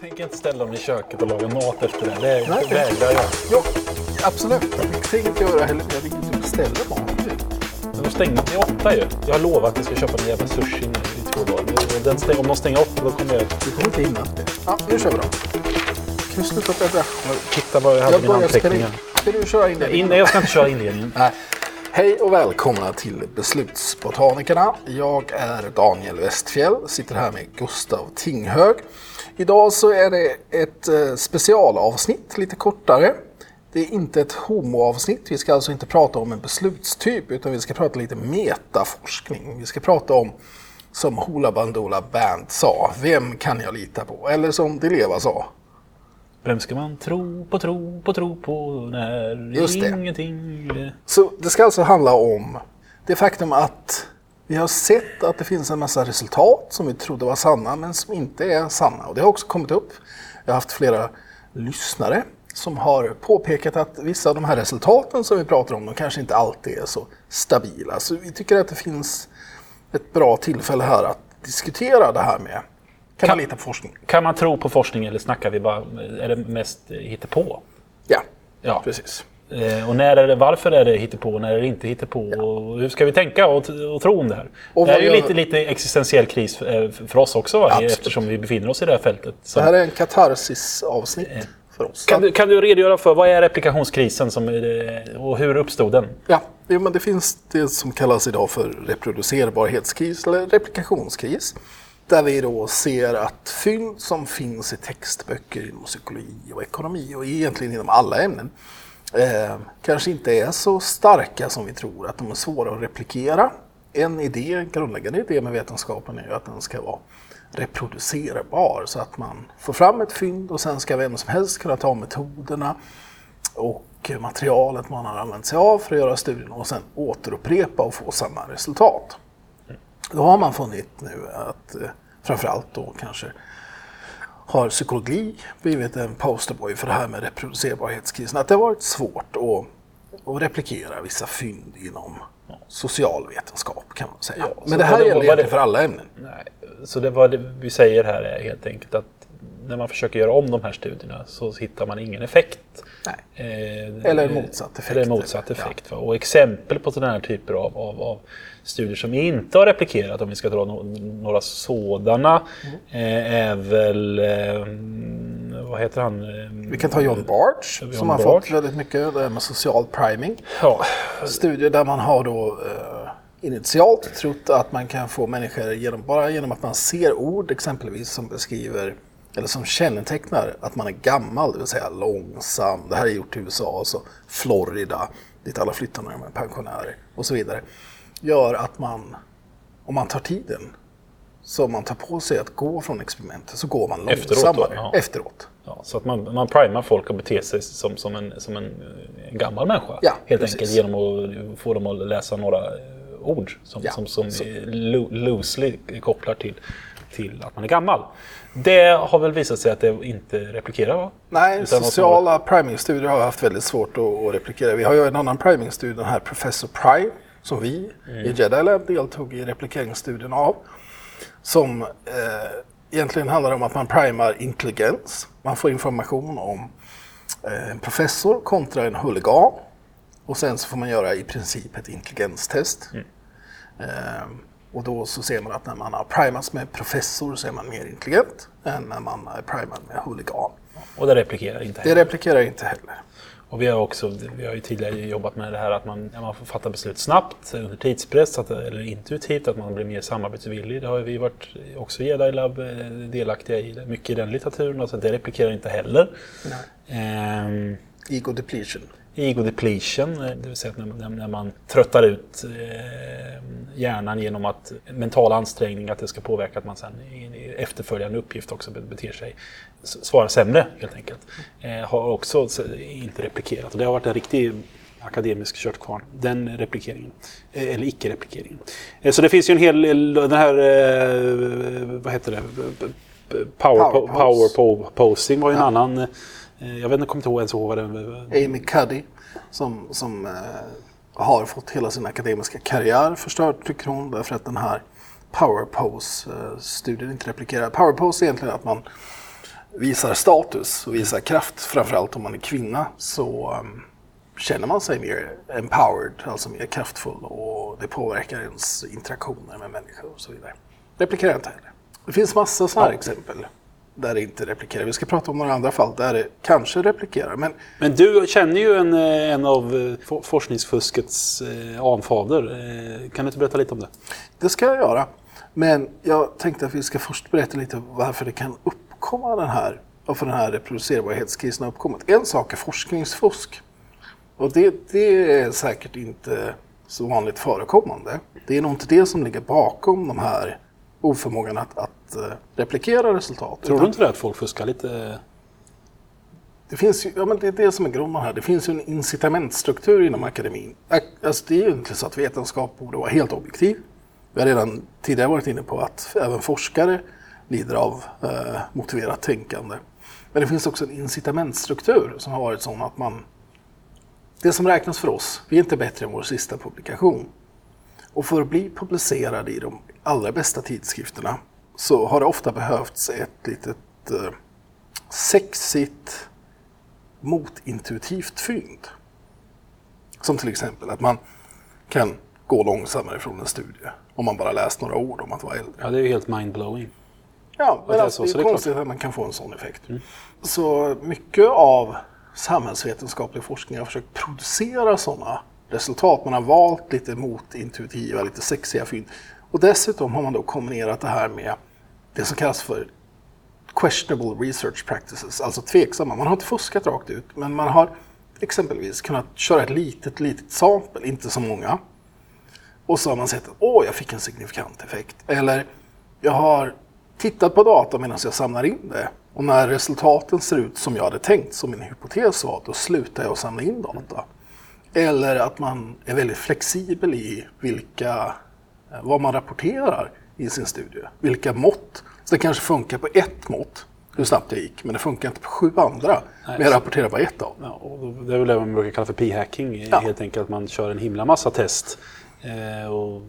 tänker inte ställa dem i köket och laga mat efter det. Det vägrar jag. Ja, absolut. Det tänker inte göra heller. Jag vill inte beställa mat nu. Men de stänger till åtta ju. Jag har lovat att vi ska köpa en jävla sushi nu i två dagar. Stäng, om de stänger åtta då kommer jag Du kommer inte hinna. Ja, nu kör vi då. Kan du sluta bläddra? titta vad jag hade Jag mina anteckningar. in. Ska du köra in det? In, nej, jag ska inte köra inledningen. Nej. Hej och välkomna till Beslutsbotanikerna. Jag är Daniel Westfjell, sitter här med Gustav Tinghög. Idag så är det ett eh, specialavsnitt, lite kortare. Det är inte ett homoavsnitt, vi ska alltså inte prata om en beslutstyp utan vi ska prata lite metaforskning. Vi ska prata om, som Hoola Bandoola Band sa, vem kan jag lita på? Eller som Dileva sa, Vem ska man tro på, tro på, tro på när Just det. ingenting... Så det ska alltså handla om det faktum att vi har sett att det finns en massa resultat som vi trodde var sanna men som inte är sanna. Och det har också kommit upp. Jag har haft flera lyssnare som har påpekat att vissa av de här resultaten som vi pratar om, de kanske inte alltid är så stabila. Så vi tycker att det finns ett bra tillfälle här att diskutera det här med kan man Kan- lita på forskning? Kan man tro på forskning eller snackar vi bara... Är det mest hittepå? Ja, Ja. precis. Eh, och när är det, varför är det hittepå och när är det inte hittepå? Och hur ska vi tänka och, och tro om det här? Och det här är ju lite, lite existentiell kris eh, för oss också va? Absolut. eftersom vi befinner oss i det här fältet. Så, Det här är en katarsis-avsnitt för oss. kan, du, kan du redogöra för vad är replikationskrisen som, eh, och hur uppstod den? Ja, jo, men det finns det som kallas idag för reproducerbarhetskris eller replikationskris. Där vi då ser att fynd som finns i textböcker inom psykologi och ekonomi och egentligen inom alla ämnen eh, kanske inte är så starka som vi tror, att de är svåra att replikera. En idé, en grundläggande idé med vetenskapen är ju att den ska vara reproducerbar så att man får fram ett fynd och sen ska vem som helst kunna ta metoderna och materialet man har använt sig av för att göra studien och sen återupprepa och få samma resultat. Då har man funnit nu att eh, framförallt då kanske har psykologi blivit en posterboy för det här med reproducerbarhetskrisen. Att det har varit svårt att, att replikera vissa fynd inom socialvetenskap kan man säga. Ja, Men det här vad- gäller vad- för alla ämnen. Nej, så det vad det vi säger här är helt enkelt att när man försöker göra om de här studierna så hittar man ingen effekt. Nej. Eh, Eller motsatt effekt. Eller motsatt effekt. Va? Och exempel på sådana här typer av, av, av studier som inte har replikerat, om vi ska dra no några sådana, eh, är väl... Eh, vad heter han? Vi kan ta John Bartsch John som har Bartsch. fått väldigt mycket det här med social priming. Ja, studier där man har då eh, initialt trott att man kan få människor genom, bara genom att man ser ord exempelvis som beskriver eller som kännetecknar att man är gammal, det vill säga långsam. Det här är gjort i USA, alltså Florida, dit alla flyttar när de är pensionärer och så vidare. Gör att man, om man tar tiden, så man tar på sig att gå från experimentet, så går man Efteråt då, långsammare efteråt. Ja, så att man, man primar folk att bete sig som, som, en, som en, en gammal människa. Ja, helt precis. enkelt genom att få dem att läsa några eh, ord som, Ja, som, som så- loosely kopplar till, till att man är gammal. Det har väl visat sig att det inte replikerar va? Nej, Utan sociala primingstudier har haft väldigt svårt att, att replikera. Vi har ju en annan primingstudie, den här Professor Pry, som vi i Jedi Lab deltog i replikeringsstudien av. Som eh, egentligen handlar om att man primar intelligens. Man får information om eh, en professor kontra en huligan. Och sen så får man göra i princip ett intelligenstest. Eh, och då så ser man att när man har primats med professor så är man mer intelligent än när man är primad med huligan. Och det replikerar inte Det heller. replikerar inte heller. Och vi har också vi har ju tidigare jobbat med det här att man, man får fatta beslut snabbt under tidspress att, eller intuitivt, att man blir mer samarbetsvillig. Det har vi varit också i Jedi Lab eh, delaktiga i. Mycket i den litteraturen, alltså det replikerar inte heller. Ehm, Ego depletion. Ego depletion, eh, det vill säga att när, när, man tröttar ut eh, hjärnan genom att mental ansträngning, att det ska påverka att man sen i efterföljande uppgift också be- beter sig, svarar sämre helt enkelt. Eh, har också inte replikerat och det har varit en riktig akademisk köttkvarn, den replikeringen. Eller icke-replikeringen. Så det finns ju en hel del, den här, vad heter det, power, Power po- power posing var ju en annan, jag vet inte, kommer inte ihåg ens ihåg vad den Amy Cuddy som, som eh, har fått hela sin akademiska karriär förstörd tycker hon därför att den här power pose-studien inte replikerar. Power pose är egentligen att man visar status och visar kraft, framförallt om man är kvinna, så um, känner man sig mer empowered, alltså mer kraftfull och det påverkar ens interaktioner med människor och så vidare. Replikera inte heller. Det finns massa sådana här ja. exempel där det inte replikerar. Vi ska prata om några andra fall där det kanske replikerar. Men, men du känner ju en, eh, en av eh, forskningsfuskets eh, anfader. Kan du inte berätta lite om det? Det ska jag göra. Men jag tänkte att vi ska först berätta lite varför det kan uppkomma den här, varför den här reproducerbarhetskrisen har uppkommit. En sak är forskningsfusk. Och det, det är säkert inte så vanligt förekommande. Det är nog inte det som ligger bakom de här oförmågan att, att uh, replikera resultat. Tror du inte det att folk fuskar lite? Det finns ju, ja men det är det som är grunden här. Det finns ju en incitamentstruktur inom akademin. Alltså det är ju inte så att vetenskap borde vara helt objektiv. Vi har redan tidigare varit inne på att även forskare lider av eh, motiverat tänkande. Men det finns också en incitamentstruktur som har varit sån att man... Det som räknas för oss, vi är inte bättre än vår sista publikation. Och för att bli publicerad i de allra bästa tidskrifterna så har det ofta behövts ett litet eh, sexigt motintuitivt fynd. Som till exempel att man kan gå långsammare från en studie om man bara läst några ord om att vara äldre. Ja, det är ju helt mindblowing. Ja, men det, alltså, är, så, det är konstigt att man kan få en sån effekt. Mm. Så mycket av samhällsvetenskaplig forskning har försökt producera sådana resultat. Man har valt lite motintuitiva, lite sexiga fynd. Och dessutom har man då kombinerat det här med det som kallas för questionable research practices, alltså tveksamma. Man har inte fuskat rakt ut, men man har exempelvis kunnat köra ett litet, litet sampel, inte så många. Och så har man sett att åh, jag fick en signifikant effekt. Eller jag har tittat på data medan jag samlar in det. Och när resultaten ser ut som jag hade tänkt, som min hypotes var, då slutar jag att samla in data. Eller att man är väldigt flexibel i vilka, vad man rapporterar i sin studie. Vilka mått. Så det kanske funkar på ett mått, hur snabbt det gick, men det funkar inte på sju andra. Nej, men jag rapporterar bara ett av ja, och Det är väl det man brukar kalla för p-hacking. Ja. Helt enkelt att man kör en himla massa test. Eh, och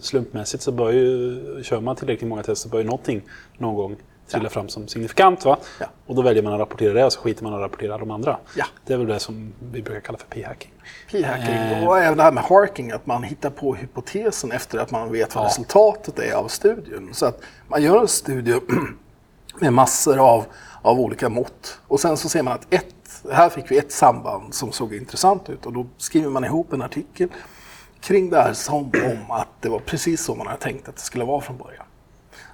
slumpmässigt så bör ju, kör man tillräckligt många test så bör ju någonting någon gång trilla ja. fram som signifikant. Va? Ja. Och då väljer man att rapportera det och så skiter man att rapportera de andra. Ja. Det är väl det som vi brukar kalla för p-hacking. P-hacking eh. och även det här med harking, att man hittar på hypotesen efter att man vet vad resultatet är av studien. Så att man gör en studie med massor av, av olika mått och sen så ser man att ett, här fick vi ett samband som såg intressant ut och då skriver man ihop en artikel kring det här som om att det var precis så man hade tänkt att det skulle vara från början.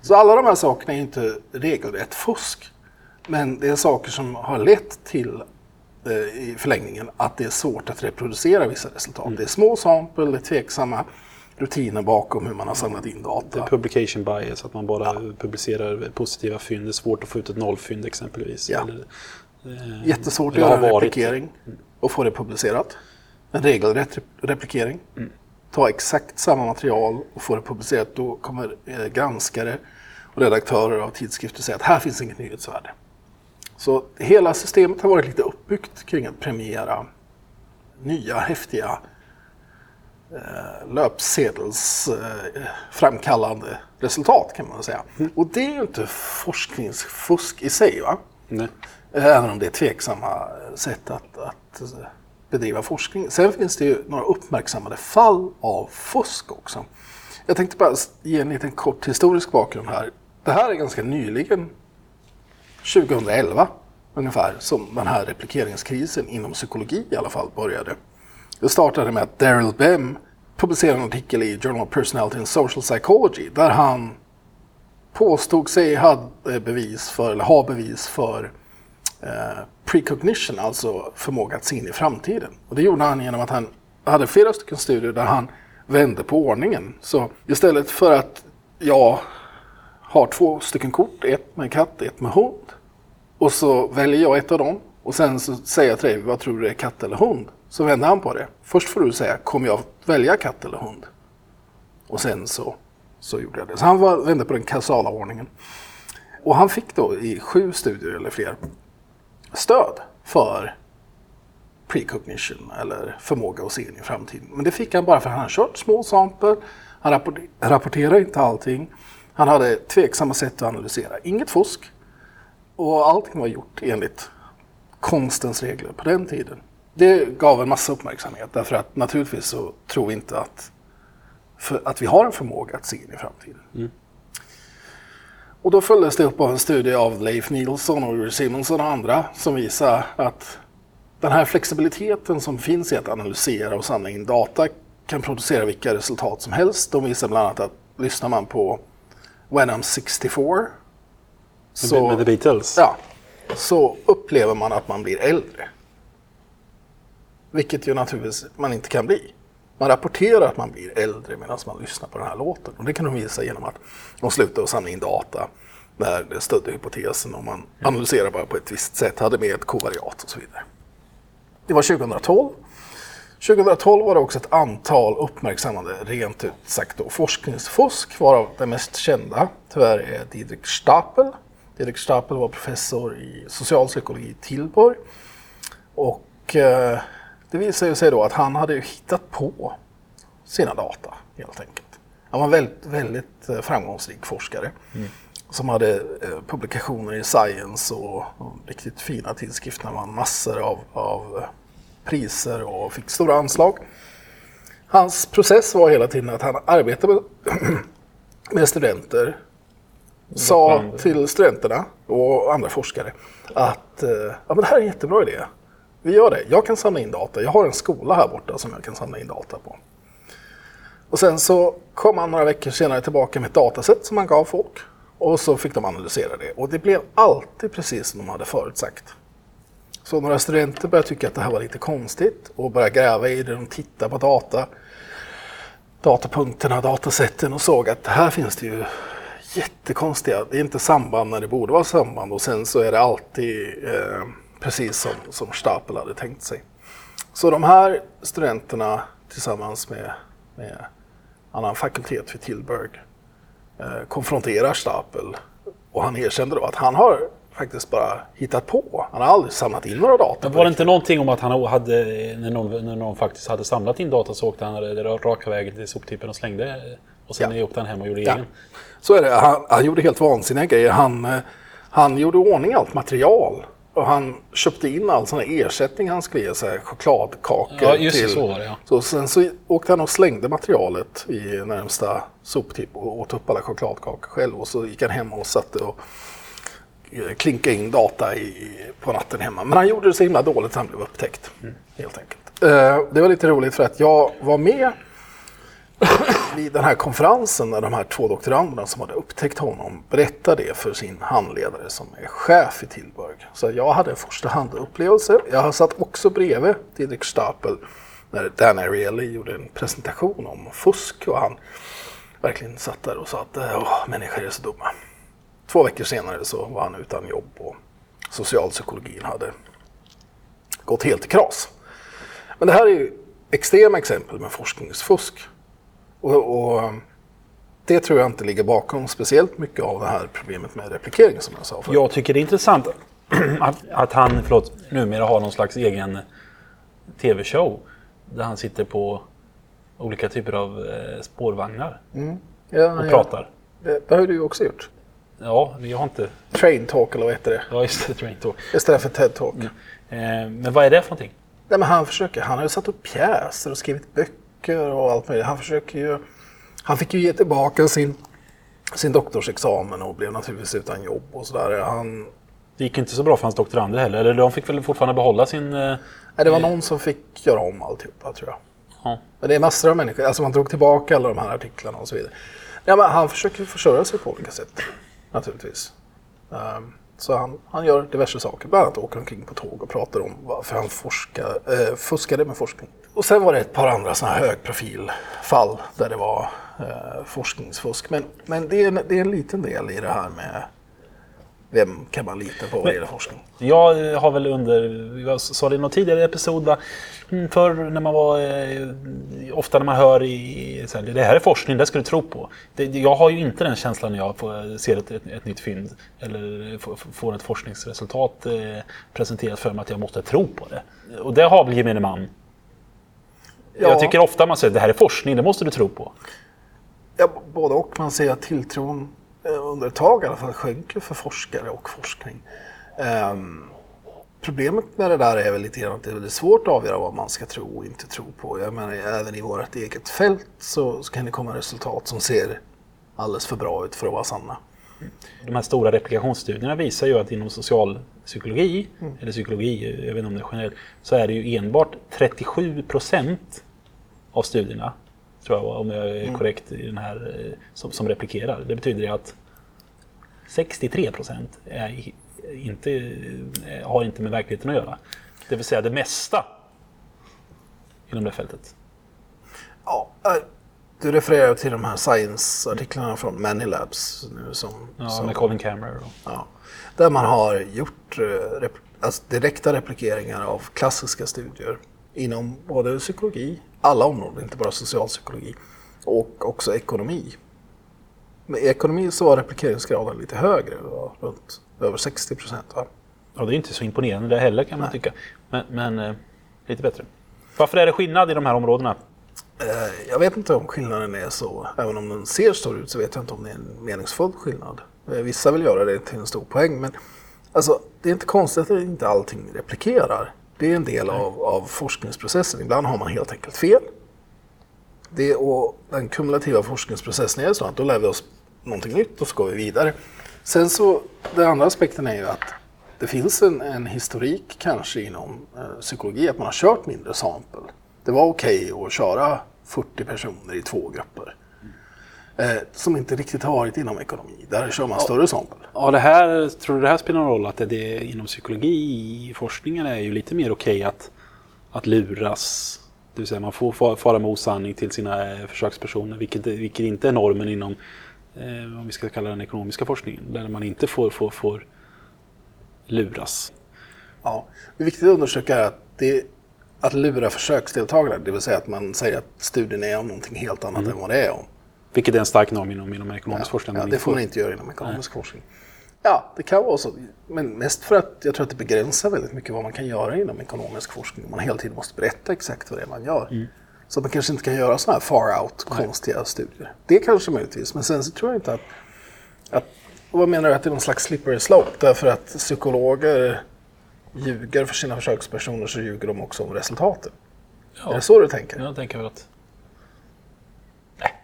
Så alla de här sakerna är inte regelrätt fusk. Men det är saker som har lett till eh, i förlängningen att det är svårt att reproducera vissa resultat. Mm. Det är små sample, det är tveksamma rutiner bakom hur man har samlat in data. Det är publication bias, att man bara ja. publicerar positiva fynd. Det är svårt att få ut ett nollfynd exempelvis. Ja. Eller, eh, Jättesvårt att göra en replikering och få det publicerat. En regelrätt replikering. Mm. Ta exakt samma material och få det publicerat. Då kommer eh, granskare och redaktörer av tidskrifter säga att här finns inget nyhetsvärde. Så hela systemet har varit lite uppbyggt kring att premiera nya häftiga eh, löpsedelsframkallande eh, resultat kan man säga. Mm. Och det är ju inte forskningsfusk i sig. Va? Nej. Även om det är tveksamma sätt att, att bedriva forskning. Sen finns det ju några uppmärksammade fall av fusk också. Jag tänkte bara ge en liten kort historisk bakgrund här. Det här är ganska nyligen, 2011 ungefär, som den här replikeringskrisen inom psykologi i alla fall började. Det startade med att Daryl Bem publicerade en artikel i Journal of Personality and Social Psychology där han påstod sig ha bevis för, eller ha bevis för eh, precognition, alltså förmåga att se in i framtiden. Och det gjorde han genom att han hade flera stycken studier där han vände på ordningen. Så istället för att ja, har två stycken kort, ett med katt, ett med hund. Och så väljer jag ett av dem och sen så säger jag till dig, vad tror du är katt eller hund? Så vänder han på det. Först får du säga, kommer jag välja katt eller hund? Och sen så, så gjorde jag det. Så han var, vände på den kausala ordningen. Och han fick då i sju studier eller fler stöd för precognition eller förmåga att se in i framtiden. Men det fick han bara för att han har kört små sample, han rapporterar inte allting. Han hade tveksamma sätt att analysera. Inget fusk. Och allting var gjort enligt konstens regler på den tiden. Det gav en massa uppmärksamhet därför att naturligtvis så tror vi inte att, för, att vi har en förmåga att se in i framtiden. Mm. Och då följdes det upp av en studie av Leif Nilsson och Uri Simonsson och andra som visar att den här flexibiliteten som finns i att analysera och samla in data kan producera vilka resultat som helst. De visar bland annat att lyssnar man på When I'm 64 Så... Med The Beatles? Ja, så upplever man att man blir äldre. Vilket ju naturligtvis man inte kan bli. Man rapporterar att man blir äldre medan man lyssnar på den här låten. Och det kan de visa genom att de slutar att samla in data när det stödde hypotesen och man analyserar bara på ett visst sätt, hade med ett kovariat och så vidare. Det var 2012. 2012 var det också ett antal uppmärksammade, rent ut sagt då, forskningsfusk, varav det mest kända tyvärr är Didrik Stapel. Didrik Stapel var professor i socialpsykologi i Tilburg. Och eh, det visade sig då att han hade hittat på sina data helt enkelt. Han var väldigt, väldigt eh, framgångsrik forskare. Mm. Som hade eh, publikationer i Science och, och riktigt fina tidskrifter. Han vann massor av, av priser och fick stora anslag. Hans process var hela tiden att han arbetade med, med studenter, sa till studenterna och andra forskare att eh, ja, men det här är en jättebra idé. Vi gör det. Jag kan samla in data. Jag har en skola här borta som jag kan samla in data på. Och sen så kom han några veckor senare tillbaka med ett dataset som han gav folk. Och så fick de analysera det. Och det blev alltid precis som de hade förutsagt. Så några studenter började tycka att det här var lite konstigt och började gräva i det. De tittade på data, datapunkterna, datasätten och såg att här finns det ju jättekonstiga, det är inte samband när det borde vara samband och sen så är det alltid eh, precis som, som Stapel hade tänkt sig. Så de här studenterna tillsammans med, med annan fakultet vid Tilburg eh, konfronterar Stapel och han erkände då att han har faktiskt bara hittat på. Han har aldrig samlat in några data. Var det inte någonting om att han hade, när någon, när någon faktiskt hade samlat in data så åkte han raka vägen till soptippen och slängde och sen ja. åkte han hem och gjorde ja. egen? Så är det. Han, han gjorde helt vansinniga grejer. Han, han gjorde ordning allt material. Och han köpte in all sån ersättning han skulle ge, så här, chokladkakor. Ja, just till. så var det ja. Så sen så åkte han och slängde materialet i närmsta soptipp och åt upp alla chokladkakor själv. Och så gick han hem och satte och klinka in data i, på natten hemma. Men han gjorde det så himla dåligt så han blev upptäckt. Mm. Helt enkelt. Eh, det var lite roligt för att jag var med vid den här konferensen när de här två doktoranderna som hade upptäckt honom berättade det för sin handledare som är chef i Tilburg. Så jag hade en första hand-upplevelse. Jag satt också bredvid Didrik Stapel när Dan Ariely gjorde en presentation om fusk och han verkligen satt där och sa att Åh, människor är så dumma. Två veckor senare så var han utan jobb och socialpsykologin hade gått helt i kras. Men det här är ju extrema exempel med forskningsfusk. Och, och, det tror jag inte ligger bakom speciellt mycket av det här problemet med replikering som jag sa förut. Jag tycker det är intressant att, att han förlåt, numera har någon slags egen tv-show där han sitter på olika typer av eh, spårvagnar mm. ja, och ja. pratar. Det, det har du också gjort. Ja, vi har inte... Train Talk eller vad heter det? Ja, just det. Train Talk. Istället för TED Talk. Mm. Eh, men vad är det för någonting? Nej, men han försöker. Han har ju satt upp pjäser och skrivit böcker och allt möjligt. Han försöker ju... Han fick ju ge tillbaka sin, sin doktorsexamen och blev naturligtvis utan jobb och sådär. Han... Det gick inte så bra för hans doktorander heller. Eller de fick väl fortfarande behålla sin... Eh... Nej, det var någon som fick göra om alltihopa tror jag. Ja. Men det är massor av människor. Alltså man drog tillbaka alla de här artiklarna och så vidare. Ja, men han försöker försörja sig på olika sätt naturligtvis. Um, så han, han gör diverse saker, bland annat åker omkring på tåg och pratar om varför han forskar, eh, fuskade med forskning. Och sen var det ett par andra sådana här högprofilfall där det var eh, forskningsfusk. Men, men det, är en, det är en liten del i det här med vem kan man lita på vad gäller forskning? Jag har väl under, jag sa det i någon tidigare episod, va? Mm, förr när man var, eh, ofta när man hör i, så här, det här är forskning, det ska du tro på. Det, jag har ju inte den känslan när jag får, ser ett, ett, ett nytt fynd eller får ett forskningsresultat eh, presenterat för mig att jag måste tro på det. Och det har väl gemene man. Ja. Jag tycker ofta man säger det här är forskning, det måste du tro på. Ja, både och. Man säger att tilltron Eh, under ett tag i alla fall sjönk ju för forskare och forskning. Um, problemet med det där är väl lite grann att det är väldigt svårt att avgöra vad man ska tro och inte tro på. Jag menar, även i vårt eget fält så, så kan det komma resultat som ser alldeles för bra ut för att vara sanna. De här stora replikationsstudierna visar ju att inom socialpsykologi, mm. eller psykologi, jag vet inte om det är generellt, så är det ju enbart 37 procent av studierna, tror jag om jag är mm. korrekt i den här, eh, som, som replikerar. Det betyder att 63 procent inte, eh, har inte med verkligheten att göra. Det vill säga det mesta inom det fältet. Ja, äh, du refererar till de här science-artiklarna från Many Labs. Nu som, ja, som, med Colin Cameron. Ja, där man har gjort eh, rep, alltså direkta replikeringar av klassiska studier inom både psykologi, alla områden, inte bara socialpsykologi, och också ekonomi. Men i ekonomi så var replikeringsgraden lite högre, runt över 60 procent. Ja, det är inte så imponerande det heller kan man Nej. tycka. Men, men eh, lite bättre. Varför är det skillnad i de här områdena? Eh, jag vet inte om skillnaden är så, även om den ser stor ut så vet jag inte om det är en meningsfull skillnad. Eh, vissa vill göra det till en stor poäng, men alltså, det är inte konstigt att inte allting replikerar. Det är en del av, av forskningsprocessen. Ibland har man helt enkelt fel. Det, och den kumulativa forskningsprocessen är så att då lär vi oss någonting nytt och så går vi vidare. Sen så, den andra aspekten är ju att det finns en, en historik kanske inom eh, psykologi att man har kört mindre sampel det var okej okay att köra 40 personer i två grupper. Eh, som inte riktigt har varit inom ekonomi. Där kör man större sampel. Ja, det här, tror du det här spelar någon roll? Att det, det inom psykologi, forskningen är ju lite mer okej att, att luras. Det vill säga man får fara med osanning till sina eh, försökspersoner, vilket, vilket inte är normen inom, eh, om vi ska kalla den ekonomiska forskningen, där man inte får, får, får luras. Ja, det är viktigt att undersöka att det att lura försöksdeltagare, det vill säga att man säger att studien är om någonting helt annat mm. än vad det är om. Vilket är en stark norm inom, inom ekonomisk ja, forskning. Ja, det får man inte göra inom ekonomisk Nej. forskning. Ja, det kan vara så. Men mest för att jag tror att det begränsar väldigt mycket vad man kan göra inom ekonomisk forskning. Man hela tiden måste berätta exakt vad det är man gör. Mm. Så man kanske inte kan göra sådana här far out, konstiga studier. Det kanske möjligtvis, men sen så tror jag inte att... att vad menar du att det är någon slags slippery slope? Därför att psykologer ljuger för sina försökspersoner så ljuger de också om resultaten. Ja. Är det så du tänker? Jag tänker väl att...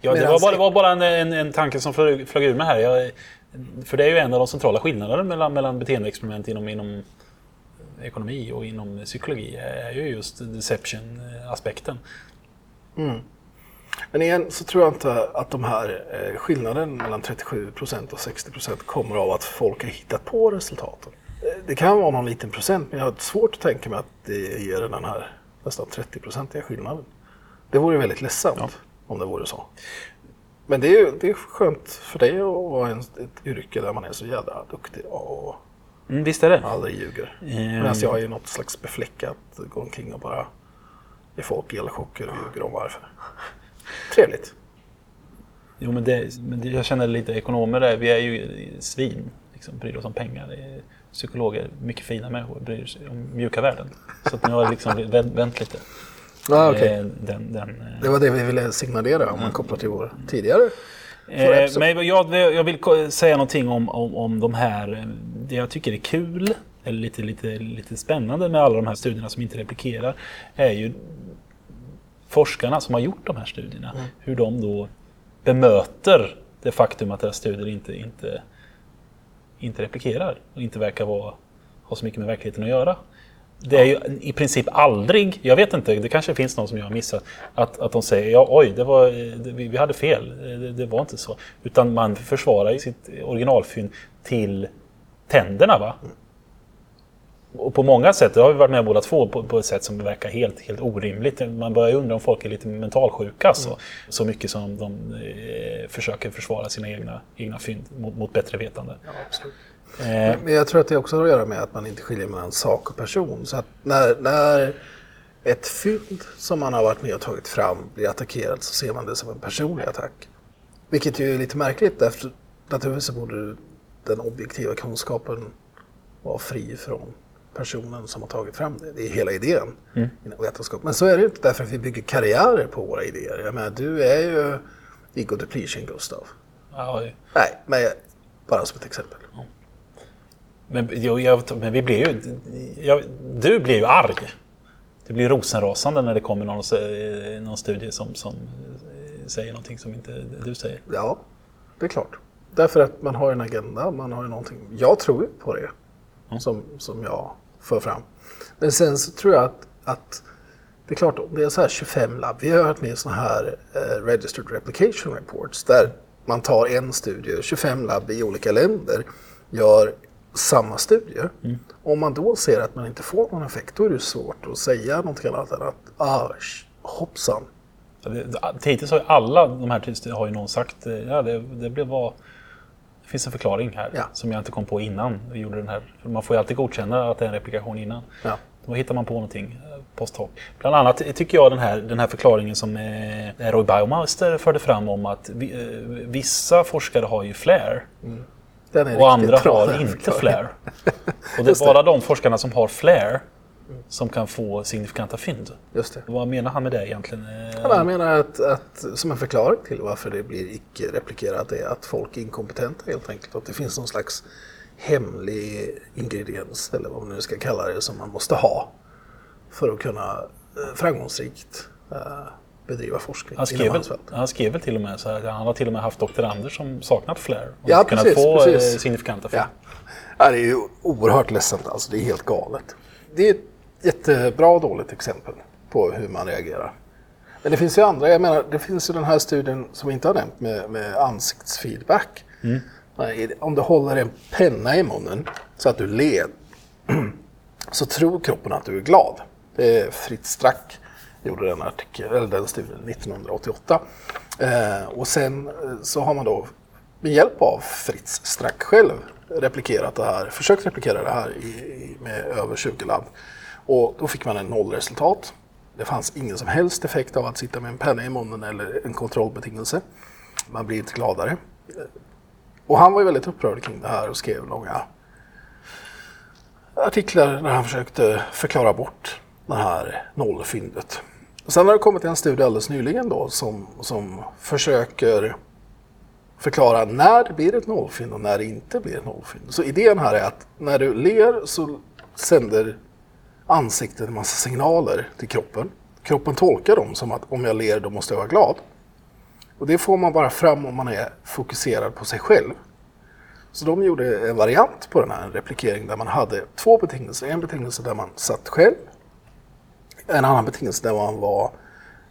Ja, det, var bara, det var bara en, en, en tanke som flög, flög ur mig här. Jag, för det är ju en av de centrala skillnaderna mellan, mellan beteendeexperiment inom, inom ekonomi och inom psykologi är ju just deception-aspekten. Mm. Men igen så tror jag inte att de här eh, skillnaden mellan 37% och 60% kommer av att folk har hittat på resultaten det kan vara någon liten procent, men jag har svårt att tänka mig att det ger den här nästan 30-procentiga skillnaden. Det vore väldigt ledsamt ja. Om det vore så. Men det är, det är skönt för dig att vara i ett yrke där man är så jävla duktig och mm, visst är det. aldrig ljuger. Mm. Medan jag är något slags befläckat, går omkring och bara ger folk elchocker och ljuger om varför. Trevligt. Jo, men, det, men det, jag känner lite ekonomer där, vi är ju svin, liksom, bryr oss om pengar psykologer, mycket fina människor, bryr sig om mjuka värden. Så att nu har jag liksom vänt lite. Ah, okay. Eh, den, den, eh, det var det vi ville signalera om man kopplar till vår tidigare eh, men jag, jag, vill säga någonting om, om, om de här, det jag tycker är kul, eller lite, lite, lite spännande med alla de här studierna som inte replikerar, är ju forskarna som har gjort de här studierna. Mm. Hur de då bemöter det faktum att deras studier inte, inte inte replikerar och inte verkar vara, ha så mycket med verkligheten att göra. Det är ju i princip aldrig, jag vet inte, det kanske finns någon som jag har missat, att, att de säger ja oj, det var, det, vi hade fel, det, det, var inte så. Utan man försvarar sitt originalfynd till tänderna. Va? Och på många sätt, det har vi varit med båda två, på, på ett sätt som verkar helt, helt orimligt. Man börjar undra om folk är lite mentalsjuka alltså. Mm. Så mycket som de eh, försöker försvara sina egna, egna fynd mot, mot bättre vetande. Ja, absolut. Eh. Men jag tror att det också har att göra med att man inte skiljer mellan sak och person. Så att när, när ett fynd som man har varit med och tagit fram blir attackerat så ser man det som en personlig attack. Vilket ju är lite märkligt därför naturligtvis borde den objektiva kunskapen vara fri från personen som har tagit fram det. Det är hela idén mm. inom vetenskap. Men så är det inte därför att vi bygger karriärer på våra idéer. Jag menar, du är ju ego depletion, Gustav. Oj. Nej, men Bara som ett exempel. Men, jag, jag, men vi blir ju... Jag, du blir ju arg. Du blir rosenrasande när det kommer någon, eh, någon studie som, som eh, säger någonting som inte du säger. Ja, det är klart. Därför att man har en agenda, man har ju någonting. Jag tror ju på det som, som jag för fram. Men sen så tror jag att, att det är klart, om det är så här 25 labb. Vi har hört med sådana här eh, Registered Replication Reports där man tar en studie, 25 labb i olika länder, gör samma studie. Mm. Om man då ser att man inte får någon effekt, då är det svårt att säga någonting annat än att ah, hoppsan. Hittills har ju alla de här har ju någon sagt, eh, ja det, det blev var det finns en förklaring här ja. som jag inte kom på innan vi gjorde den här. Man får ju alltid godkänna att det är en replikation innan. Ja. Då hittar man på någonting eh, post hoc. Bland annat tycker jag den här, den här förklaringen som eh, Roy Baumeister förde fram om att vi, eh, vissa forskare har ju flare. Mm. Och andra har inte flare. Och det är bara de forskarna som har flare som kan få signifikanta fynd. Just det. Vad menar han med det egentligen? Ja, han menar att, att, som en förklaring till varför det blir icke-replikerat är att folk är inkompetenta helt enkelt. Att det finns någon slags hemlig ingrediens, eller vad man nu ska kalla det, som man måste ha för att kunna eh, framgångsrikt eh, bedriva forskning han skrev, väl, han skrev väl till och med så här, han har till och med haft doktorander som saknat flare och ja, kunnat precis, få eh, precis. signifikanta fynd. Ja. ja. det är ju oerhört ledsamt alltså, det är helt galet. Det är ett jättebra och dåligt exempel på hur man reagerar. Men det finns ju andra, jag menar det finns ju den här studien som vi inte har nämnt med, med ansiktsfeedback. Mm. Om du håller en penna i munnen så att du ler så tror kroppen att du är glad. Det är Fritz Strack gjorde den, artikel, eller den studien 1988. Eh, och sen eh, så har man då med hjälp av Fritz Strack själv replikerat det här, försökt replikera det här i, med över 20 labb. Och då fick man en nollresultat. Det fanns ingen som helst effekt av att sitta med en penna i munnen eller en kontrollbetingelse. Man blir inte gladare. Eh, och han var ju väldigt upprörd kring det här och skrev långa artiklar där han försökte förklara bort det här nollfyndet. Sen har det kommit en studie alldeles nyligen då som, som försöker förklara när det blir ett nollfynd och när det inte blir ett nollfynd. Så idén här är att när du ler så sänder ansiktet en massa signaler till kroppen. Kroppen tolkar dem som att om jag ler då måste jag vara glad. Och det får man bara fram om man är fokuserad på sig själv. Så de gjorde en variant på den här, replikeringen där man hade två betingelser. En betingelse där man satt själv. En annan betingelse där man var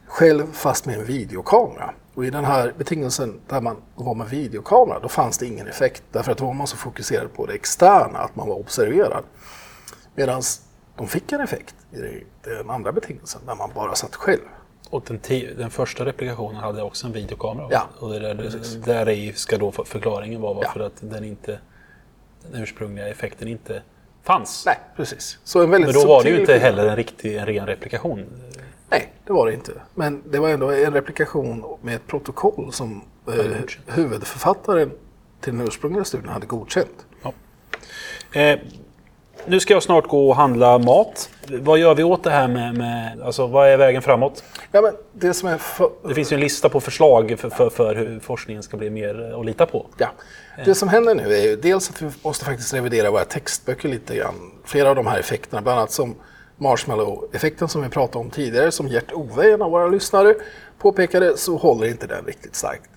själv fast med en videokamera. Och i den här betingelsen där man var med videokamera, då fanns det ingen effekt. Därför att då var man så fokuserad på det externa, att man var observerad. Medan de fick en effekt i den andra betingelsen, där man bara satt själv. Och den, den första replikationen hade också en videokamera. Ja, och det där, där i ska då förklaringen vara varför ja. att den, inte, den ursprungliga effekten inte fanns. Nej, precis. Så en väldigt Men då var det ju inte heller en riktig en ren replikation. Nej, det var det inte. Men det var ändå en replikation med ett protokoll som eh, huvudförfattaren till den ursprungliga studien hade godkänt. Ja. Eh, nu ska jag snart gå och handla mat. Vad gör vi åt det här med, med alltså vad är vägen framåt? Ja, men det, som är för... det finns ju en lista på förslag för, för, för, hur forskningen ska bli mer att lita på. Ja. Det som händer nu är ju dels att vi måste faktiskt revidera våra textböcker lite grann. Flera av de här effekterna, bland annat som marshmallow-effekten som vi pratade om tidigare, som Gert Ove, en av våra lyssnare, påpekade, så håller inte den riktigt starkt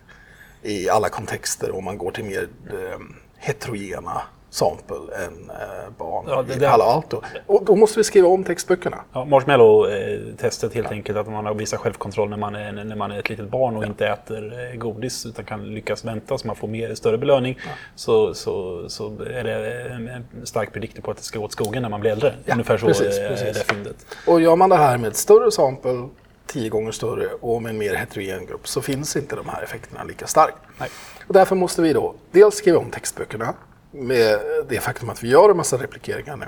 i alla kontexter om man går till mer eh, heterogena sample än eh, barn ja, det, i Palo Alto. Och då måste vi skriva om textböckerna. Ja, Marshmallow-testet helt enkelt, att man vissa självkontroll när man är, när man är ett litet barn och ja. inte äter eh, godis utan kan lyckas vänta så man får mer, större belöning. Ja. Så, så, så är det en stark prediktor på att det ska gå åt skogen när man blir äldre. Ja, Ungefär så precis, är precis. det fyndet. Och gör man det här med ett större sample tio gånger större och med en mer heterogen grupp så finns inte de här effekterna lika starkt. Nej. Och därför måste vi då dels skriva om textböckerna med det faktum att vi gör en massa replikeringar nu.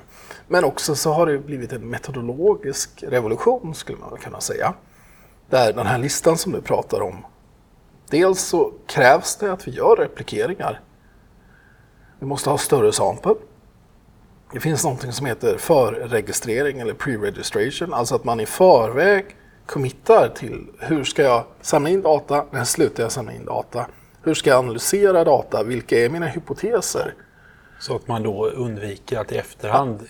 Men också så har det blivit en metodologisk revolution skulle man kunna säga. Där den här listan som du pratar om, dels så krävs det att vi gör replikeringar. Vi måste ha större sample. Det finns någonting som heter förregistrering eller pre-registration, alltså att man i förväg committar till hur ska jag samla in data, när slutar jag samla in data, Hur ska jag analysera data? Vilka är mina hypoteser? Så att man då undviker att i efterhand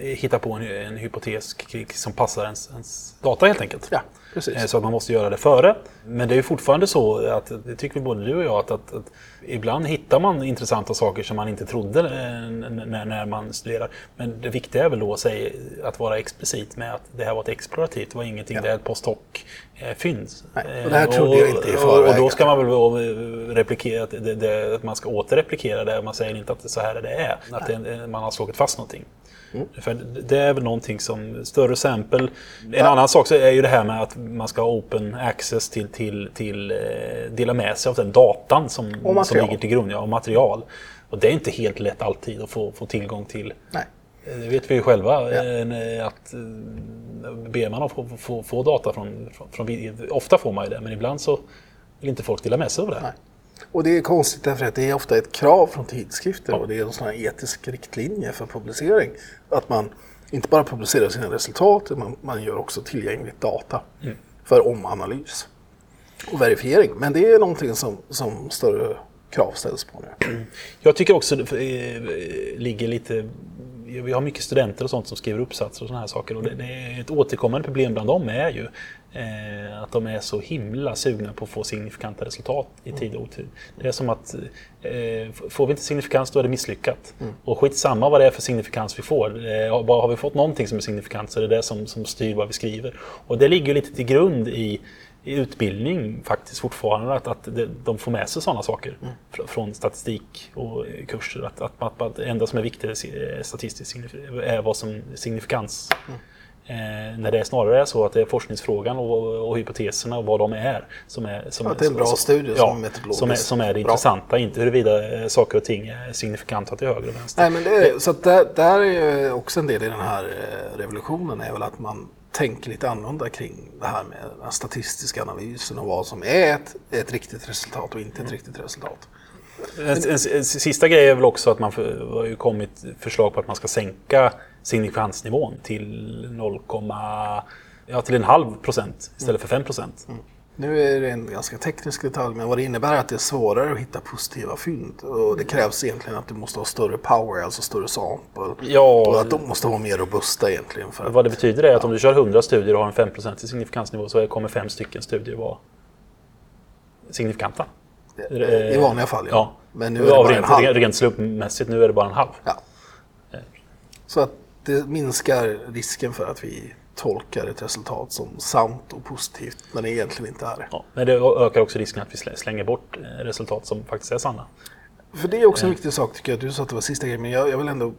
hitta på en, en hypotes som passar ens, ens data helt enkelt. Ja, precis. Eh, så att man måste göra det före. Men det är ju fortfarande så, att, det tycker både du och jag, att, att, att ibland hittar man intressanta saker som man inte trodde eh, när, när man studerar. Men det viktiga är väl då att, säga, att vara explicit med att det här var ett explorativt, det var ingenting, ja. det är ett post Eh, och det här trodde jag inte i förväg. Och då ska man väl replikera, det, det, att man ska återreplikera det, man säger inte att det är så här det är, att det, man har slagit fast någonting. Mm. För det är väl någonting som, större exempel. En ja. annan sak så är ju det här med att man ska ha open access till, till, till eh, dela med sig av den datan som, som ligger till grund, ja, och material. Och det är inte helt lätt alltid att få, få tillgång till. Nej. Eh, det vet vi ju själva. Ja. Eh, att ber man att få, få, få data från, från, från, Ofta får man ju det, men ibland så vill inte folk dela med sig av det. Nej. Och det är konstigt därför att det är ofta ett krav från tidskrifter och det är en sån här etisk riktlinje för publicering. Att man inte bara publicerar sina resultat, man, man gör också tillgängligt data mm. för omanalys och verifiering. Men det är någonting som, som större krav ställs på nu. Jag tycker också det eh, ligger lite vi har mycket studenter och sånt som skriver uppsatser och sådana här saker. Och det, det, är ett återkommande problem bland dem är ju eh, att de är så himla sugna på att få signifikanta resultat i tid och otid. Det är som att eh, får vi inte signifikans då är det misslyckat. Mm. Och skitsamma vad det är för signifikans vi får. Eh, har vi fått någonting som är signifikant så är det det som, som styr vad vi skriver. Och det ligger lite till grund i i utbildning faktiskt fortfarande att, att de får med sig sådana saker mm. från statistik och kurser. Att, att, att, att det enda som är viktigt statistiskt är vad som signifikans. Mm. Eh, när det snarare är så att det är forskningsfrågan och, och hypoteserna och vad de är som är, som, att det är en bra som, studie ja, som är metodologisk. Som är, som är det intressanta, inte huruvida saker och ting är signifikanta till höger och vänster. Nej, men det är, så där, där är också en del i den här eh, revolutionen är väl att man tänker lite annorlunda kring det här med den statistiska analysen och vad som är ett, ett riktigt resultat och inte ett mm. riktigt resultat. En, en, en, sista grej är väl också att man för, har ju kommit förslag på att man ska sänka signifikansnivån till 0, ja, till en halv procent istället för 5 procent. Mm. Nu är det en ganska teknisk detalj, men vad det innebär är att det är svårare att hitta positiva fynd. Och det krävs egentligen att du måste ha större power, alltså större sample. Ja, och att de måste vara mer robusta egentligen. För vad det betyder är att ja. om du kör 100 studier och har en 5% signifikansnivå så kommer fem stycken studier vara signifikanta. I vanliga fall, ja. ja. Men nu är det bara rent, en halv. Rent slumpmässigt, nu är det bara en halv. Ja. Så att det minskar risken för att vi tolkar ett resultat som sant och positivt när det egentligen inte är det. Ja, men det ökar också risken att vi slänger bort eh, resultat som faktiskt är sanna. För det är också en eh. viktig sak tycker jag. Du sa att det var sista grejen, men jag, jag vill ändå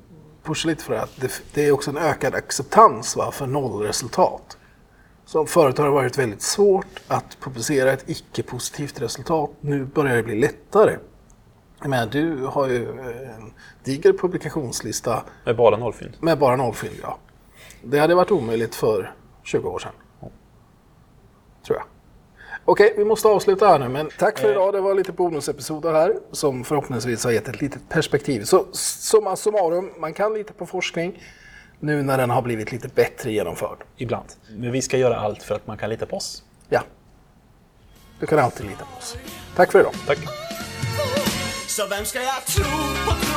pusha lite för det. Att det, det är också en ökad acceptans va, för nollresultat. Som förut har det varit väldigt svårt att publicera ett icke-positivt resultat. Nu börjar det bli lättare. Men du har ju en diger publikationslista. Med bara nollfynd? Med bara nollfynd, ja. Det hade varit omöjligt för 20 år sedan. Tror jag. Okej, vi måste avsluta här nu, men tack för idag. Det var lite bonusepisoder här som förhoppningsvis har gett ett litet perspektiv. Så summa summarum, man kan lita på forskning nu när den har blivit lite bättre genomförd. Ibland. Men vi ska göra allt för att man kan lita på oss. Ja. Du kan alltid lita på oss. Tack för idag. Tack. Så vem ska jag tro på?